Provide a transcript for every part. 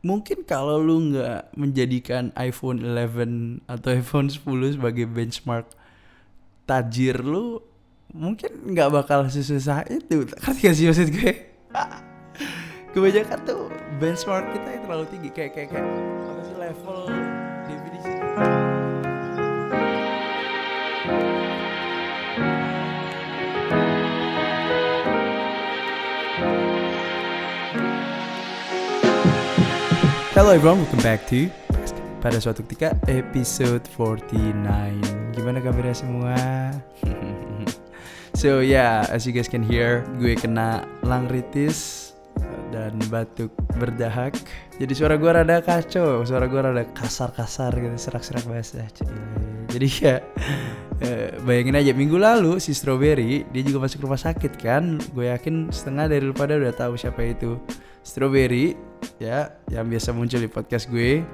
mungkin kalau lu nggak menjadikan iPhone 11 atau iPhone 10 sebagai benchmark tajir lu mungkin nggak bakal susah itu. Ngerti gak sih maksud gue? Kebanyakan tuh benchmark kita yang terlalu tinggi. Kayak kayak kayak apa sih level Hello everyone, welcome back to pada suatu ketika episode 49. Gimana kabarnya semua? so yeah, as you guys can hear, gue kena langritis dan batuk berdahak. Jadi suara gue rada kacau, suara gue rada kasar-kasar gitu, serak-serak bahasa. Jadi ya eh, bayangin aja minggu lalu si Strawberry dia juga masuk rumah sakit kan. Gue yakin setengah dari lu pada udah tahu siapa itu. Strawberry ya yang biasa muncul di podcast gue.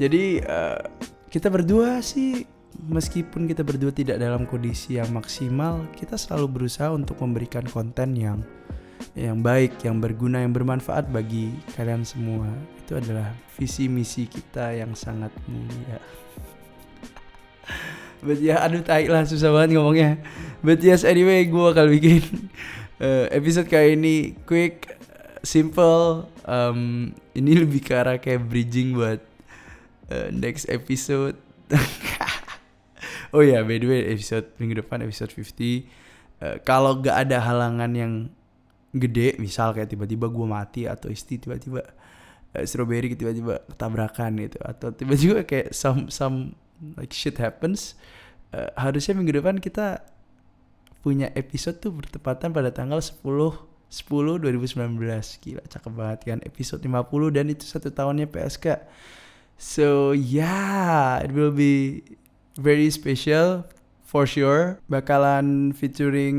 Jadi eh, kita berdua sih meskipun kita berdua tidak dalam kondisi yang maksimal, kita selalu berusaha untuk memberikan konten yang yang baik, yang berguna, yang bermanfaat bagi kalian semua. Itu adalah visi misi kita yang sangat mulia. But ya aduh tai lah susah banget ngomongnya. But yes anyway gue bakal bikin uh, episode kali ini quick, simple. Um, ini lebih ke arah kayak bridging buat uh, next episode. oh ya, yeah, by the way episode minggu depan episode 50 uh, kalau gak ada halangan yang gede, misal kayak tiba-tiba gue mati atau isti tiba-tiba uh, strawberry tiba-tiba tabrakan gitu atau tiba-tiba kayak some some like shit happens, uh, harusnya minggu depan kita punya episode tuh bertepatan pada tanggal 10 10 2019 gila cakep banget kan? Episode 50 dan itu satu tahunnya PSK so yeah it will be very special for sure. Bakalan featuring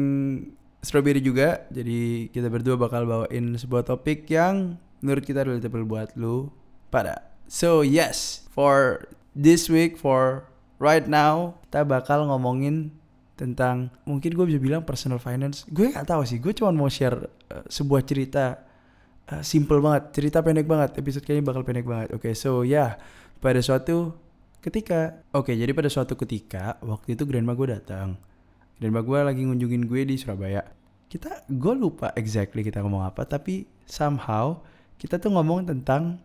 Strawberry juga. Jadi kita berdua bakal bawain sebuah topik yang menurut kita relatable buat lu pada. So yes for this week for right now kita bakal ngomongin tentang mungkin gue bisa bilang personal finance. Gue nggak tahu sih gue cuma mau share uh, sebuah cerita uh, simple banget cerita pendek banget episode kali ini bakal pendek banget. Oke okay, so ya yeah, pada suatu ketika oke okay, jadi pada suatu ketika waktu itu grandma gue datang. Grandma gue lagi ngunjungin gue di Surabaya. Kita gue lupa exactly kita ngomong apa tapi somehow kita tuh ngomong tentang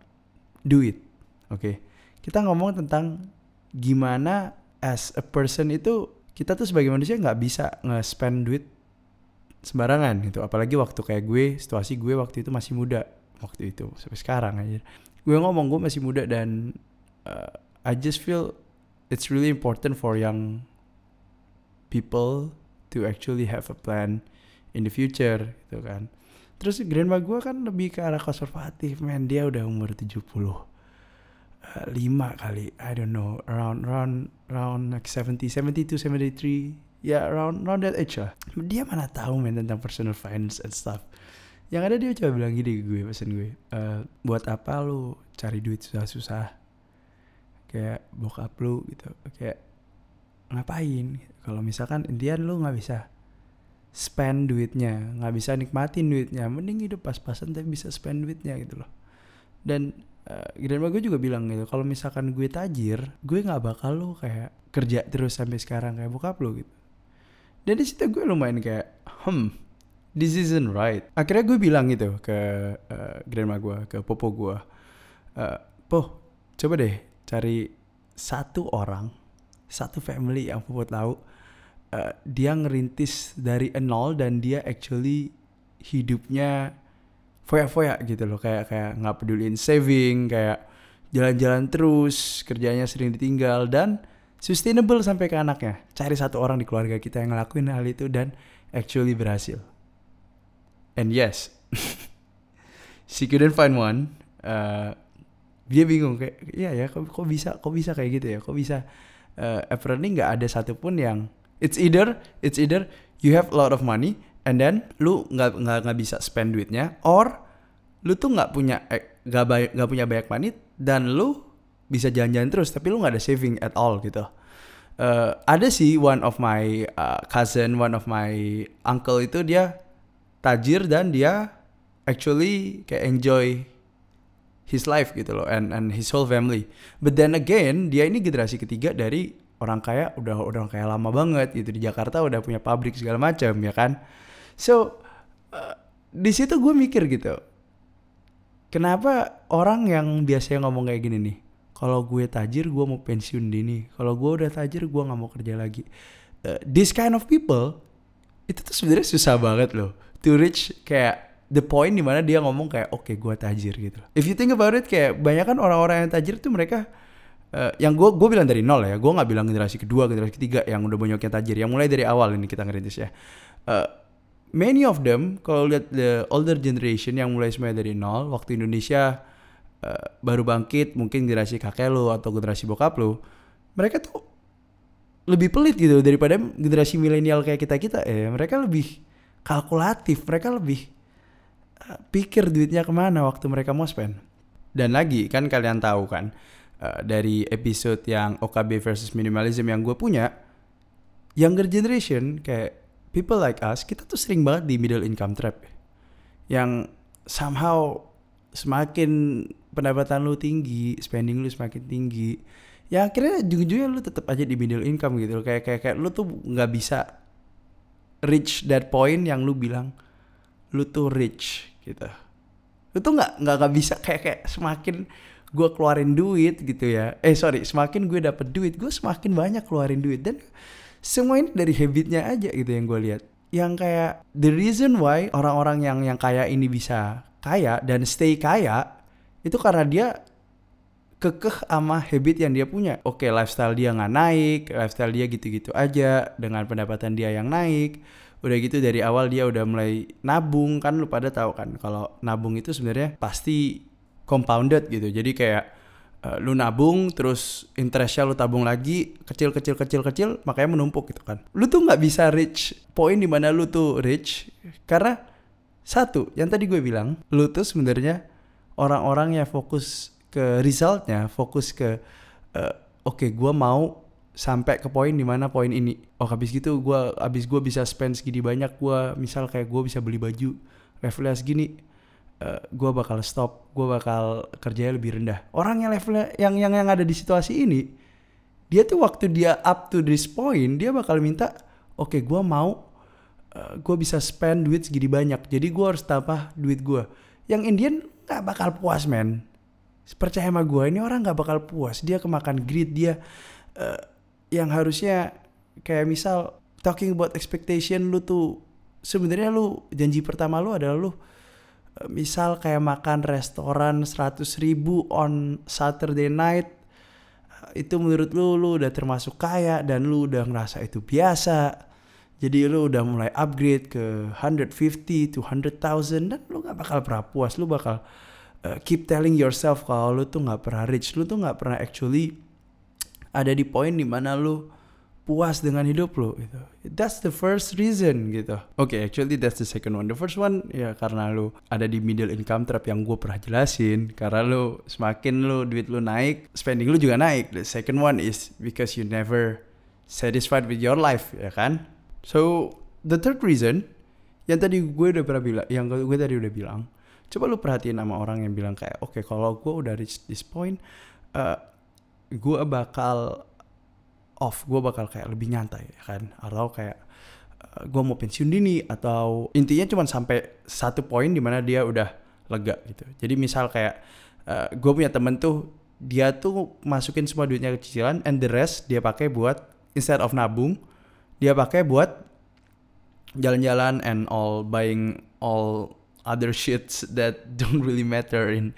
duit oke? Okay? kita ngomong tentang gimana as a person itu kita tuh sebagai manusia nggak bisa nge-spend duit sembarangan gitu. Apalagi waktu kayak gue situasi gue waktu itu masih muda waktu itu sampai sekarang aja gue ngomong gue masih muda dan uh, I just feel it's really important for young people to actually have a plan in the future gitu kan. Terus grandma gue kan lebih ke arah konservatif man. Dia udah umur 70 lima kali I don't know around around around like 70 72 73 ya around around that age lah. Dia mana tahu men tentang personal finance and stuff. Yang ada dia coba bilang gini ke gue pesan gue. Uh, buat apa lu cari duit susah-susah? Kayak bokap lu gitu. Kayak ngapain? Kalau misalkan Indian lu nggak bisa spend duitnya nggak bisa nikmatin duitnya mending hidup pas-pasan tapi bisa spend duitnya gitu loh. Dan uh, grandma gue juga bilang gitu kalau misalkan gue tajir gue nggak bakal lo kayak kerja terus sampai sekarang kayak bokap lo gitu dan situ gue lumayan kayak hmm this isn't right. Akhirnya gue bilang gitu ke uh, grandma gue ke popo gue uh, po coba deh cari satu orang satu family yang popo tahu uh, dia ngerintis dari nol dan dia actually hidupnya foya-foya gitu loh. Kayak kayak nggak peduliin saving kayak jalan-jalan terus kerjanya sering ditinggal dan sustainable sampai ke anaknya. Cari satu orang di keluarga kita yang ngelakuin hal itu dan actually berhasil. And yes she couldn't find one. Uh, dia bingung kayak iya ya kok, kok bisa kok bisa kayak gitu ya? Kok bisa uh, apparently nggak ada satupun yang it's either it's either you have a lot of money and then lu nggak nggak nggak bisa spend duitnya or lu tuh nggak punya eh, nggak eh, nggak punya banyak money dan lu bisa jalan-jalan terus tapi lu nggak ada saving at all gitu uh, ada sih one of my uh, cousin one of my uncle itu dia tajir dan dia actually kayak enjoy his life gitu loh and and his whole family. But then again, dia ini generasi ketiga dari orang kaya udah udah kaya lama banget gitu di Jakarta udah punya pabrik segala macam ya kan. So uh, di situ gue mikir gitu. Kenapa orang yang biasanya ngomong kayak gini nih? Kalau gue tajir gue mau pensiun dini. Kalau gue udah tajir gue nggak mau kerja lagi. Uh, this kind of people itu tuh sebenarnya susah banget loh to reach kayak the point di mana dia ngomong kayak oke okay, gue tajir gitu. If you think about it kayak banyak kan orang-orang yang tajir tuh mereka uh, yang gue gue bilang dari nol ya, gue nggak bilang generasi kedua, generasi ketiga yang udah banyak yang tajir, yang mulai dari awal ini kita ngerintis ya. Uh, many of them kalau lihat the older generation yang mulai semuanya dari nol, waktu Indonesia uh, baru bangkit, mungkin generasi kakek lo atau generasi bokap lo, mereka tuh lebih pelit gitu daripada generasi milenial kayak kita kita eh mereka lebih kalkulatif mereka lebih pikir duitnya ke mana waktu mereka mau spend. Dan lagi kan kalian tahu kan uh, dari episode yang OKB versus minimalism yang gue punya, younger generation kayak people like us kita tuh sering banget di middle income trap yang somehow semakin pendapatan lu tinggi, spending lu semakin tinggi, ya akhirnya ujung-ujungnya lu tetap aja di middle income gitu kayak kayak kayak lu tuh nggak bisa reach that point yang lu bilang lu tuh rich gitu. Lu tuh nggak nggak nggak bisa kayak kayak semakin gue keluarin duit gitu ya. Eh sorry semakin gue dapet duit gue semakin banyak keluarin duit. Dan semua ini dari habitnya aja gitu yang gue lihat. Yang kayak the reason why orang-orang yang yang kaya ini bisa kaya dan stay kaya itu karena dia kekeh sama habit yang dia punya. Oke, lifestyle dia nggak naik, lifestyle dia gitu-gitu aja dengan pendapatan dia yang naik. Udah gitu dari awal dia udah mulai nabung kan lu pada tahu kan kalau nabung itu sebenarnya pasti compounded gitu. Jadi kayak uh, lu nabung terus interestnya lu tabung lagi kecil kecil kecil kecil makanya menumpuk gitu kan. Lu tuh nggak bisa reach poin di mana lu tuh rich karena satu yang tadi gue bilang lu tuh sebenarnya orang-orang yang fokus ke resultnya fokus ke uh, oke okay, gue mau sampai ke poin di mana poin ini. Oh habis gitu gue habis gue bisa spend segini banyak gue misal kayak gue bisa beli baju levelnya segini uh, eh, gue bakal stop gue bakal kerjanya lebih rendah. Orang yang levelnya yang yang yang ada di situasi ini dia tuh waktu dia up to this point dia bakal minta oke okay, gue mau eh, gue bisa spend duit segini banyak. Jadi gue harus tambah duit gue yang Indian nggak bakal puas men. Percaya sama gue ini orang nggak bakal puas. Dia kemakan greed dia uh, yang harusnya kayak misal talking about expectation lu tuh sebenarnya lu janji pertama lu adalah lu eh, misal kayak makan restoran 100 ribu on Saturday night itu menurut lu lu udah termasuk kaya dan lu udah ngerasa itu biasa jadi lu udah mulai upgrade ke 150 to 100,000 dan lu gak bakal pernah puas lu bakal uh, keep telling yourself kalau lu tuh gak pernah rich lu tuh gak pernah actually ada di poin di mana lu puas dengan hidup lu gitu. That's the first reason gitu. Oke, okay, actually that's the second one. The first one ya karena lu ada di middle income trap yang gue pernah jelasin. Karena lu semakin lu duit lu naik, spending lu juga naik. The second one is because you never satisfied with your life, ya kan? So the third reason yang tadi gue udah pernah bilang, yang gue tadi udah bilang, coba lu perhatiin sama orang yang bilang kayak, oke okay, kalau gue udah reach this point, uh, gue bakal off gue bakal kayak lebih nyantai ya kan? Atau kayak uh, gue mau pensiun dini atau intinya cuma sampai satu poin di mana dia udah lega gitu. Jadi misal kayak uh, gue punya temen tuh dia tuh masukin semua duitnya ke cicilan and the rest dia pakai buat instead of nabung dia pakai buat jalan-jalan and all buying all other shits that don't really matter in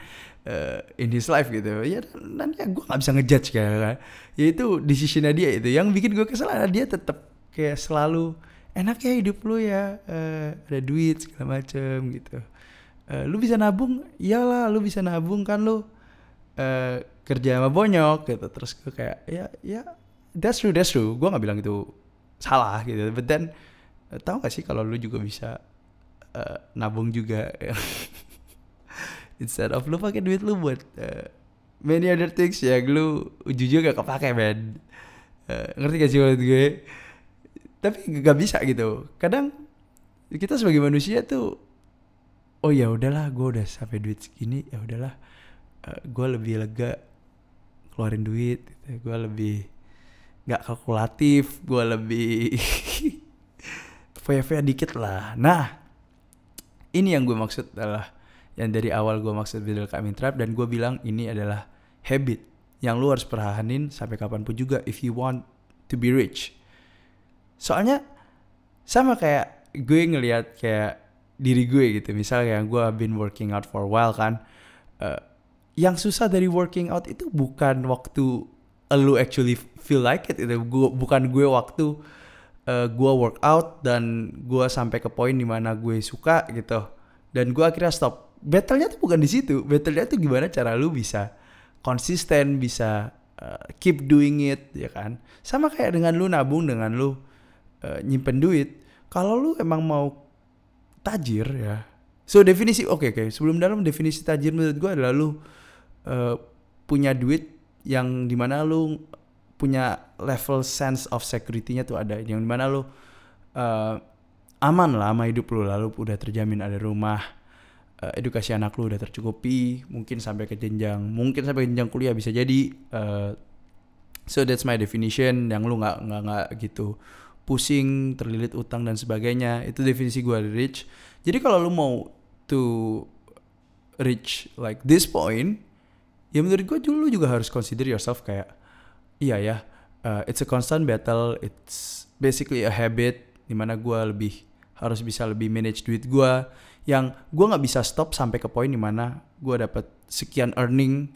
uh, in his life gitu. Ya dan, dan ya gue nggak bisa ngejudge kayak ya itu decisionnya dia itu. Yang bikin gue kesel adalah dia tetap kayak selalu enak ya hidup lu ya uh, ada duit segala macem gitu. Uh, lu bisa nabung? Iyalah lu bisa nabung kan lu uh, kerja sama bonyok gitu. Terus gue kayak ya ya that's true that's true. Gue nggak bilang itu salah gitu. But then uh, tahu gak sih kalau lu juga bisa uh, nabung juga? Instead of lu pakai duit lu buat uh, many other things ya lu jujur gak kepake men uh, ngerti gak sih menurut gue? Tapi gak bisa gitu. Kadang kita sebagai manusia tuh oh ya udahlah gue udah sampai duit segini ya udahlah. Uh, gue lebih lega keluarin duit gitu. gue lebih nggak kalkulatif gue lebih foya-foya dikit lah. Nah ini yang gue maksud adalah yang dari awal gue maksud middle coming trap dan gue bilang ini adalah habit yang lu harus pertahanin sampai kapan pun juga if you want to be rich. Soalnya sama kayak gue ngelihat kayak diri gue gitu. Misalnya gue been working out for a while kan uh, yang susah dari working out itu bukan waktu lu actually feel like it itu gua, bukan gue waktu uh, gue workout dan gue sampai ke poin di mana gue suka gitu. Dan gue akhirnya stop. Battlenya tuh bukan di situ. Battlenya tuh gimana cara lu bisa konsisten bisa uh, keep doing it ya kan? Sama kayak dengan lu nabung dengan lu uh, nyimpen duit. Kalau lu emang mau tajir ya. So definisi oke okay, oke. Okay. sebelum dalam definisi tajir menurut gue adalah lu uh, punya duit yang di mana lu punya level sense of security-nya tuh ada. Yang di mana lu uh, aman lah sama hidup lu. Lalu udah terjamin ada rumah uh, edukasi anak lu udah tercukupi mungkin sampai ke jenjang mungkin sampai ke jenjang kuliah bisa jadi uh, so that's my definition yang lu nggak nggak nggak gitu pusing terlilit utang dan sebagainya. Itu definisi gue rich. Jadi kalau lu mau to reach like this point ya menurut gue dulu juga harus consider yourself kayak iya ya uh, it's a constant battle it's basically a habit di mana gue lebih harus bisa lebih manage duit gue yang gue nggak bisa stop sampai ke poin di mana gue dapat sekian earning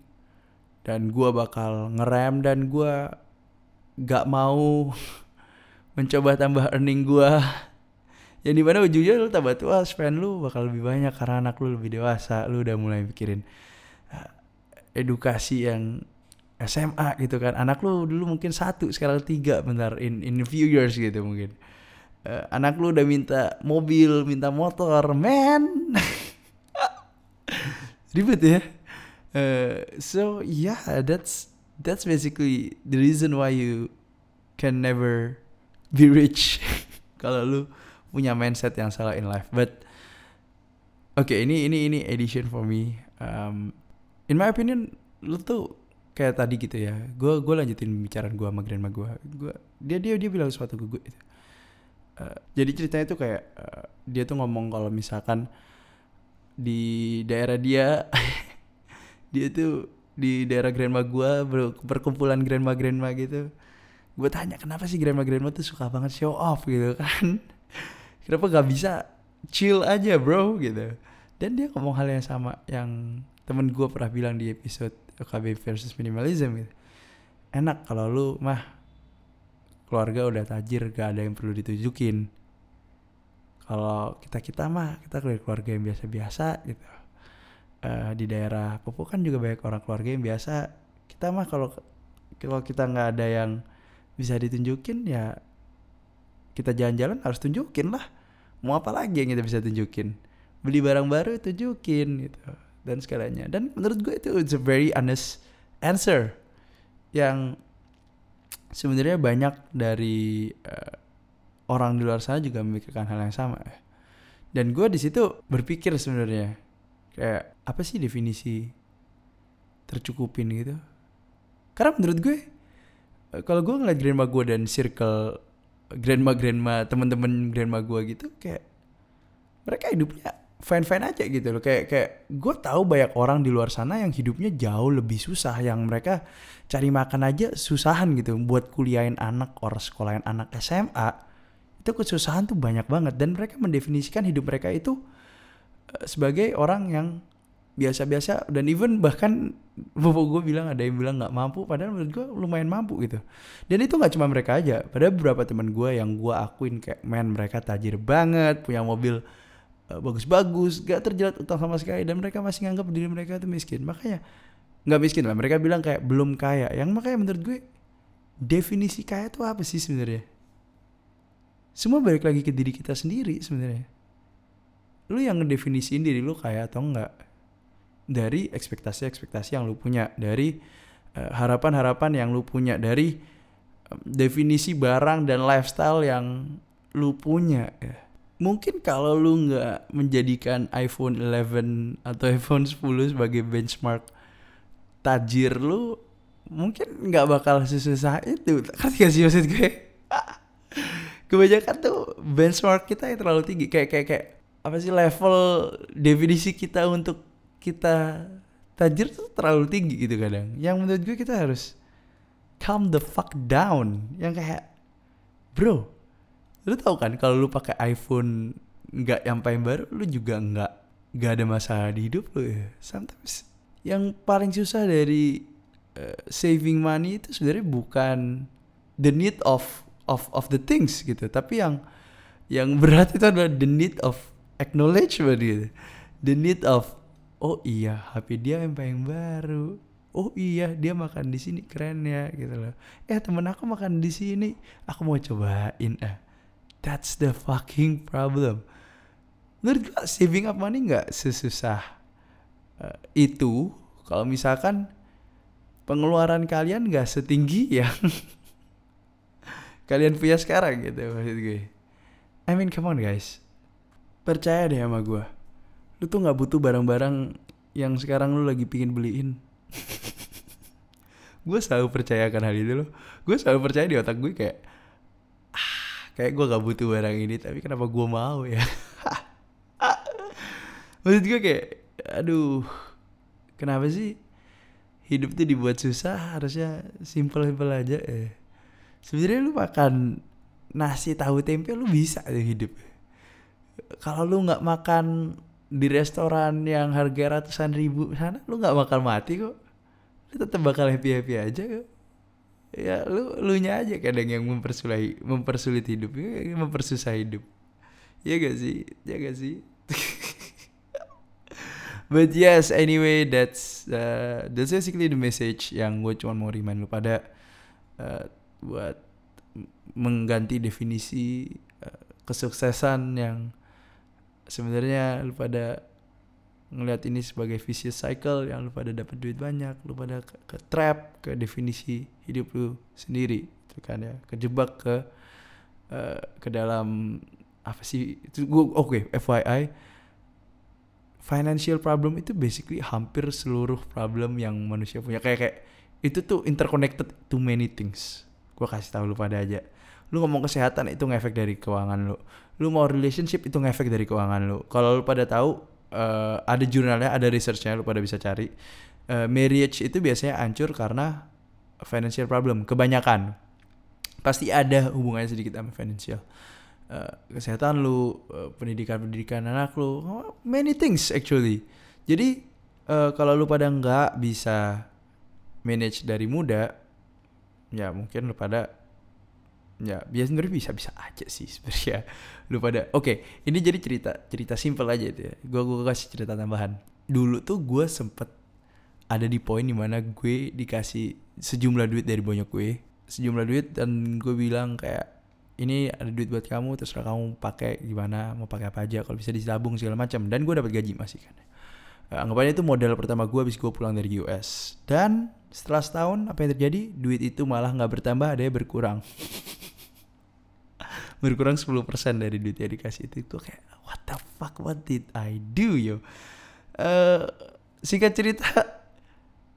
dan gue bakal ngerem dan gue gak mau mencoba tambah earning gue yang di mana ujungnya lu tambah tua spend lu bakal lebih banyak karena anak lu lebih dewasa lu udah mulai mikirin edukasi yang SMA gitu kan. Anak lu dulu mungkin satu sekarang tiga bentar in in a few years gitu mungkin. Uh, anak lu udah minta mobil minta motor man. Ribet ya. Uh, so yeah that's that's basically the reason why you can never be rich. Kalau lu punya mindset yang salah in life. But oke okay, ini ini ini edition for me. Um, in my opinion lu tuh kayak tadi gitu ya. Gue gue lanjutin pembicaraan gue sama grandma gue gue dia dia dia bilang sesuatu ke gue gitu. uh, jadi ceritanya tuh kayak uh, dia tuh ngomong kalau misalkan di daerah dia dia tuh di daerah grandma gue ber, perkumpulan grandma grandma gitu. Gue tanya kenapa sih grandma grandma tuh suka banget show off? gitu kan. Kenapa gak bisa chill aja bro? gitu. Dan dia ngomong hal yang sama yang temen gue pernah bilang di episode OKB versus minimalism gitu enak kalau lu mah keluarga udah tajir gak ada yang perlu ditunjukin. Kalau kita kita mah kita keluarga yang biasa-biasa gitu. Uh, di daerah Papua kan juga banyak orang keluarga yang biasa. Kita mah kalau kalau kita nggak ada yang bisa ditunjukin ya kita jalan-jalan harus tunjukin lah. Mau apa lagi yang kita bisa tunjukin? Beli barang baru tunjukin gitu dan segalanya. Dan menurut gue itu it's a very honest answer yang sebenarnya banyak dari uh, orang di luar sana juga memikirkan hal yang sama. Dan gue di situ berpikir sebenarnya kayak apa sih definisi tercukupin gitu? Karena menurut gue eh, kalau gue ngeliat grandma gue dan circle grandma grandma teman-teman grandma gue gitu kayak mereka hidupnya fine fine aja gitu loh. Kayak kayak gue tahu banyak orang di luar sana yang hidupnya jauh lebih susah yang mereka cari makan aja susahan gitu. Buat kuliahin anak orang sekolahin anak SMA itu kesusahan tuh banyak banget. Dan mereka mendefinisikan hidup mereka itu uh, sebagai orang yang biasa-biasa dan even bahkan bapak gue bilang ada yang bilang nggak mampu padahal menurut gue lumayan mampu gitu. Dan itu nggak cuma mereka aja pada beberapa teman gue yang gue akuin kayak men mereka tajir banget punya mobil Eh, bagus-bagus, gak terjerat utang sama sekali dan mereka masih nganggap diri mereka itu miskin. Makanya nggak miskin lah, mereka bilang kayak belum kaya. Yang makanya menurut gue definisi kaya itu apa sih sebenarnya? Semua balik lagi ke diri kita sendiri sebenarnya. Lu yang ngedefinisiin diri lu kaya atau enggak dari ekspektasi-ekspektasi yang lu punya, dari eh, harapan-harapan yang lu punya, dari um, definisi barang dan lifestyle yang lu punya ya mungkin kalau lu nggak menjadikan iPhone 11 atau iPhone 10 sebagai benchmark tajir lu mungkin nggak bakal sesusah itu. Kan gak sih maksud gue. Kebanyakan tuh benchmark kita yang terlalu tinggi. Kayak kayak kayak apa sih level definisi kita untuk kita tajir tuh terlalu tinggi gitu kadang. Yang menurut gue kita harus calm the fuck down. Yang kayak bro lu tau kan kalau lu pakai iPhone nggak yang paling baru lu juga nggak nggak ada masalah di hidup lu ya. Sometimes yang paling susah dari uh, saving money itu sebenarnya bukan the need of of of the things gitu. Tapi yang yang berat itu adalah the need of acknowledgement gitu. The need of oh iya HP dia yang paling baru. Oh iya dia makan di sini keren ya gitu loh. Eh temen aku makan di sini aku mau cobain. Eh that's the fucking problem. Menurut gue saving up money nggak sesusah uh, itu. Kalau misalkan pengeluaran kalian nggak setinggi yang kalian punya sekarang gitu maksud gue. I mean come on guys. Percaya deh sama gue lu tuh nggak butuh barang-barang yang sekarang lu lagi pingin beliin. Gue selalu percaya akan hal itu loh. Gue selalu percaya di otak gue kayak kayak gue gak butuh barang ini tapi kenapa gue mau ya? Maksud gue kayak aduh kenapa sih hidup tuh dibuat susah? Harusnya simple simple aja eh. Sebenarnya lu makan nasi tahu tempe lu bisa tuh hidup. Kalau lu nggak makan di restoran yang harga ratusan ribu sana lu nggak bakal mati kok. Lu tetap bakal happy happy aja kok ya lu lu nya aja kadang yang mempersulit mempersulit hidup. Ya, mempersusah hidup. Ya gak sih? Ya gak sih? But yes anyway that's uh, that's basically the message yang gue cuma mau remind lu pada uh, buat mengganti definisi uh, kesuksesan yang sebenarnya lu pada ngelihat ini sebagai vicious cycle yang lu pada dapat duit banyak lu pada ke, ke trap ke definisi hidup lu sendiri itu kan ya. Kejebak ke uh, ke dalam apa sih itu gue oke okay, FYI financial problem itu basically hampir seluruh problem yang manusia punya. Kayak kayak itu tuh interconnected to many things. Gue kasih tahu lu pada aja. Lu ngomong kesehatan itu ngefek dari keuangan lu. Lu mau relationship itu ngefek dari keuangan lu. Kalau lu pada tahu uh, ada jurnalnya ada researchnya lu pada bisa cari. Uh, marriage itu biasanya hancur karena financial problem kebanyakan. Pasti ada hubungannya sedikit sama financial. Uh, kesehatan lu uh, pendidikan pendidikan anak lu many things actually. Jadi uh, kalau lu pada nggak bisa manage dari muda ya mungkin lu pada ya biasanya bisa bisa aja sih sebenarnya. Lu pada oke okay, ini jadi cerita cerita simple aja itu ya. Gue gue kasih cerita tambahan. Dulu tuh gue sempet ada di poin di mana gue dikasih sejumlah duit dari banyak gue. Sejumlah duit dan gue bilang kayak ini ada duit buat kamu terserah kamu pakai gimana mau pakai apa aja kalau bisa ditabung segala macam. Dan gue dapat gaji masih kan. Uh, anggapannya itu modal pertama gue habis gue pulang dari US dan setelah setahun apa yang terjadi? Duit itu malah nggak bertambah ada berkurang berkurang 10% dari duit yang dikasih itu gue kayak what the fuck what did I do yo? Uh, singkat cerita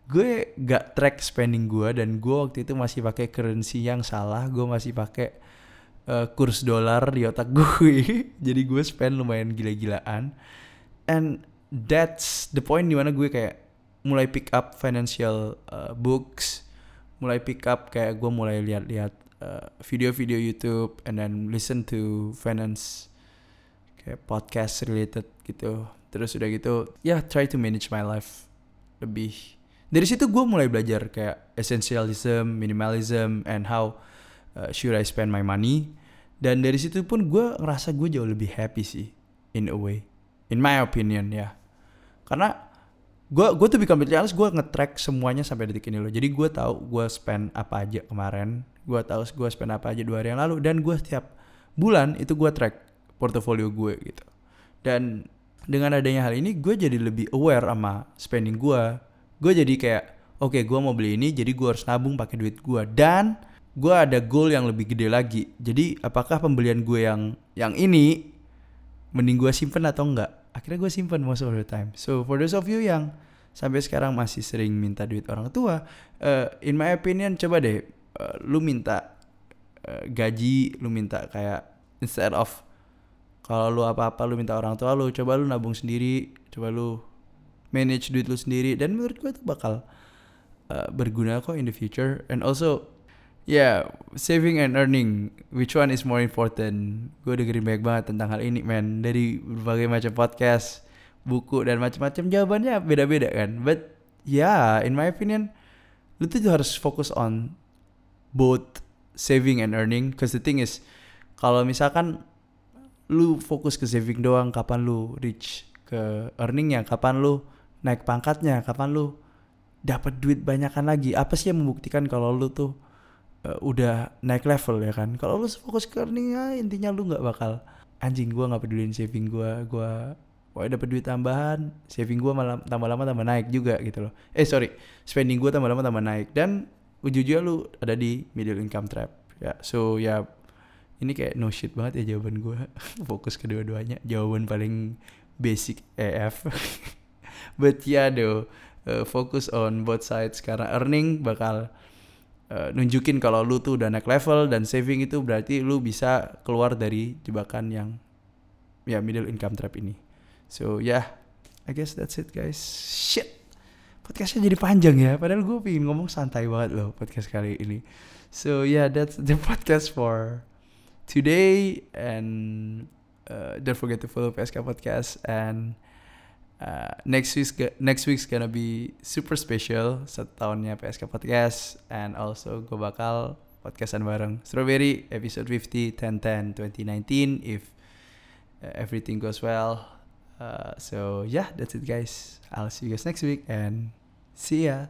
gue gak track spending gue dan gue waktu itu masih pakai currency yang salah gue masih pakai uh, kurs dolar di otak gue. Jadi gue spend lumayan gila-gilaan. And that's the point di mana gue kayak mulai pick up financial uh, books mulai pick up kayak gue mulai lihat-lihat video-video YouTube and then listen to finance kayak podcast related gitu. Terus udah gitu ya yeah, try to manage my life lebih. Dari situ gue mulai belajar kayak essentialism minimalism and how uh, should I spend my money. Dan dari situ pun gue ngerasa gue jauh lebih happy sih in a way. In my opinion ya. Karena gue gue tuh become completely honest gue nge-track semuanya sampai detik ini loh. Jadi gue tahu gue spend apa aja kemarin gue tahu gue spend apa aja dua hari yang lalu dan gue setiap bulan itu gue track portofolio gue gitu. Dan dengan adanya hal ini gue jadi lebih aware sama spending gue gue jadi kayak oke okay, gue mau beli ini jadi gue harus nabung pakai duit gue dan gue ada goal yang lebih gede lagi. Jadi apakah pembelian gue yang yang ini mending gue simpen atau enggak? Akhirnya gue simpen most of the time. So for those of you yang sampai sekarang masih sering minta duit orang tua. Uh, in my opinion coba deh uh, lu minta uh, gaji lu minta kayak instead of kalau lu apa-apa lu minta orang tua lu coba lu nabung sendiri coba lu manage duit lu sendiri dan menurut gue itu bakal uh, berguna kok in the future. And also yeah saving and earning which one is more important? Gue dengerin banyak banget tentang hal ini man dari berbagai macam podcast buku dan macam-macam jawabannya beda-beda kan. But yeah in my opinion lu tuh harus fokus on both saving and earning cause the thing is kalau misalkan lu fokus ke saving doang kapan lu reach ke earningnya kapan lu naik pangkatnya kapan lu dapat duit banyakan lagi apa sih yang membuktikan kalau lu tuh uh, udah naik level ya kan? Kalau lu fokus ke earningnya intinya lu nggak bakal anjing gua nggak peduliin saving gua gua Wah dapat duit tambahan, saving gue malah tambah lama tambah naik juga gitu loh. Eh sorry, spending gue tambah lama tambah naik dan ujung-ujungnya lu ada di middle income trap. Ya, so ya ini kayak no shit banget ya jawaban gue. Fokus kedua-duanya, jawaban paling basic AF. But ya yeah, do uh, fokus on both sides karena earning bakal uh, nunjukin kalau lu tuh udah naik level dan saving itu berarti lu bisa keluar dari jebakan yang ya middle income trap ini. So yeah, I guess that's it guys. Shit, podcastnya jadi panjang ya. Padahal gue pengen ngomong santai banget loh podcast kali ini. So yeah, that's the podcast for today. And uh, don't forget to follow PSK Podcast. And uh, next week's next week's gonna be super special setahunnya PSK Podcast. And also gue bakal podcastan bareng Strawberry episode 50 10 10 2019 if uh, everything goes well Uh, so yeah, that's it, guys. I'll see you guys next week and see ya.